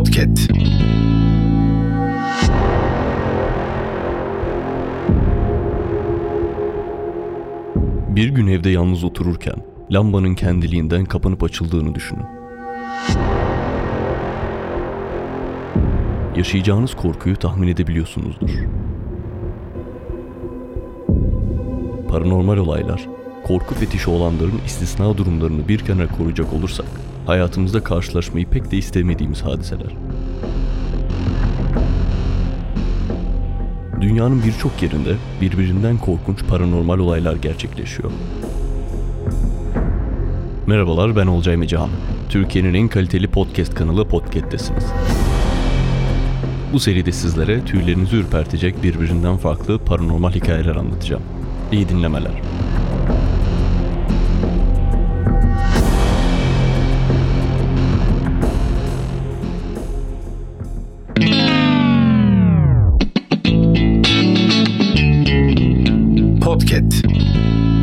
Podcast. Bir gün evde yalnız otururken lambanın kendiliğinden kapanıp açıldığını düşünün. Yaşayacağınız korkuyu tahmin edebiliyorsunuzdur. Paranormal olaylar korku fetişi olanların istisna durumlarını bir kenara koruyacak olursak, hayatımızda karşılaşmayı pek de istemediğimiz hadiseler. Dünyanın birçok yerinde birbirinden korkunç paranormal olaylar gerçekleşiyor. Merhabalar ben Olcay Mecahan. Türkiye'nin en kaliteli podcast kanalı Podcast'tesiniz. Bu seride sizlere tüylerinizi ürpertecek birbirinden farklı paranormal hikayeler anlatacağım. İyi dinlemeler. Peace.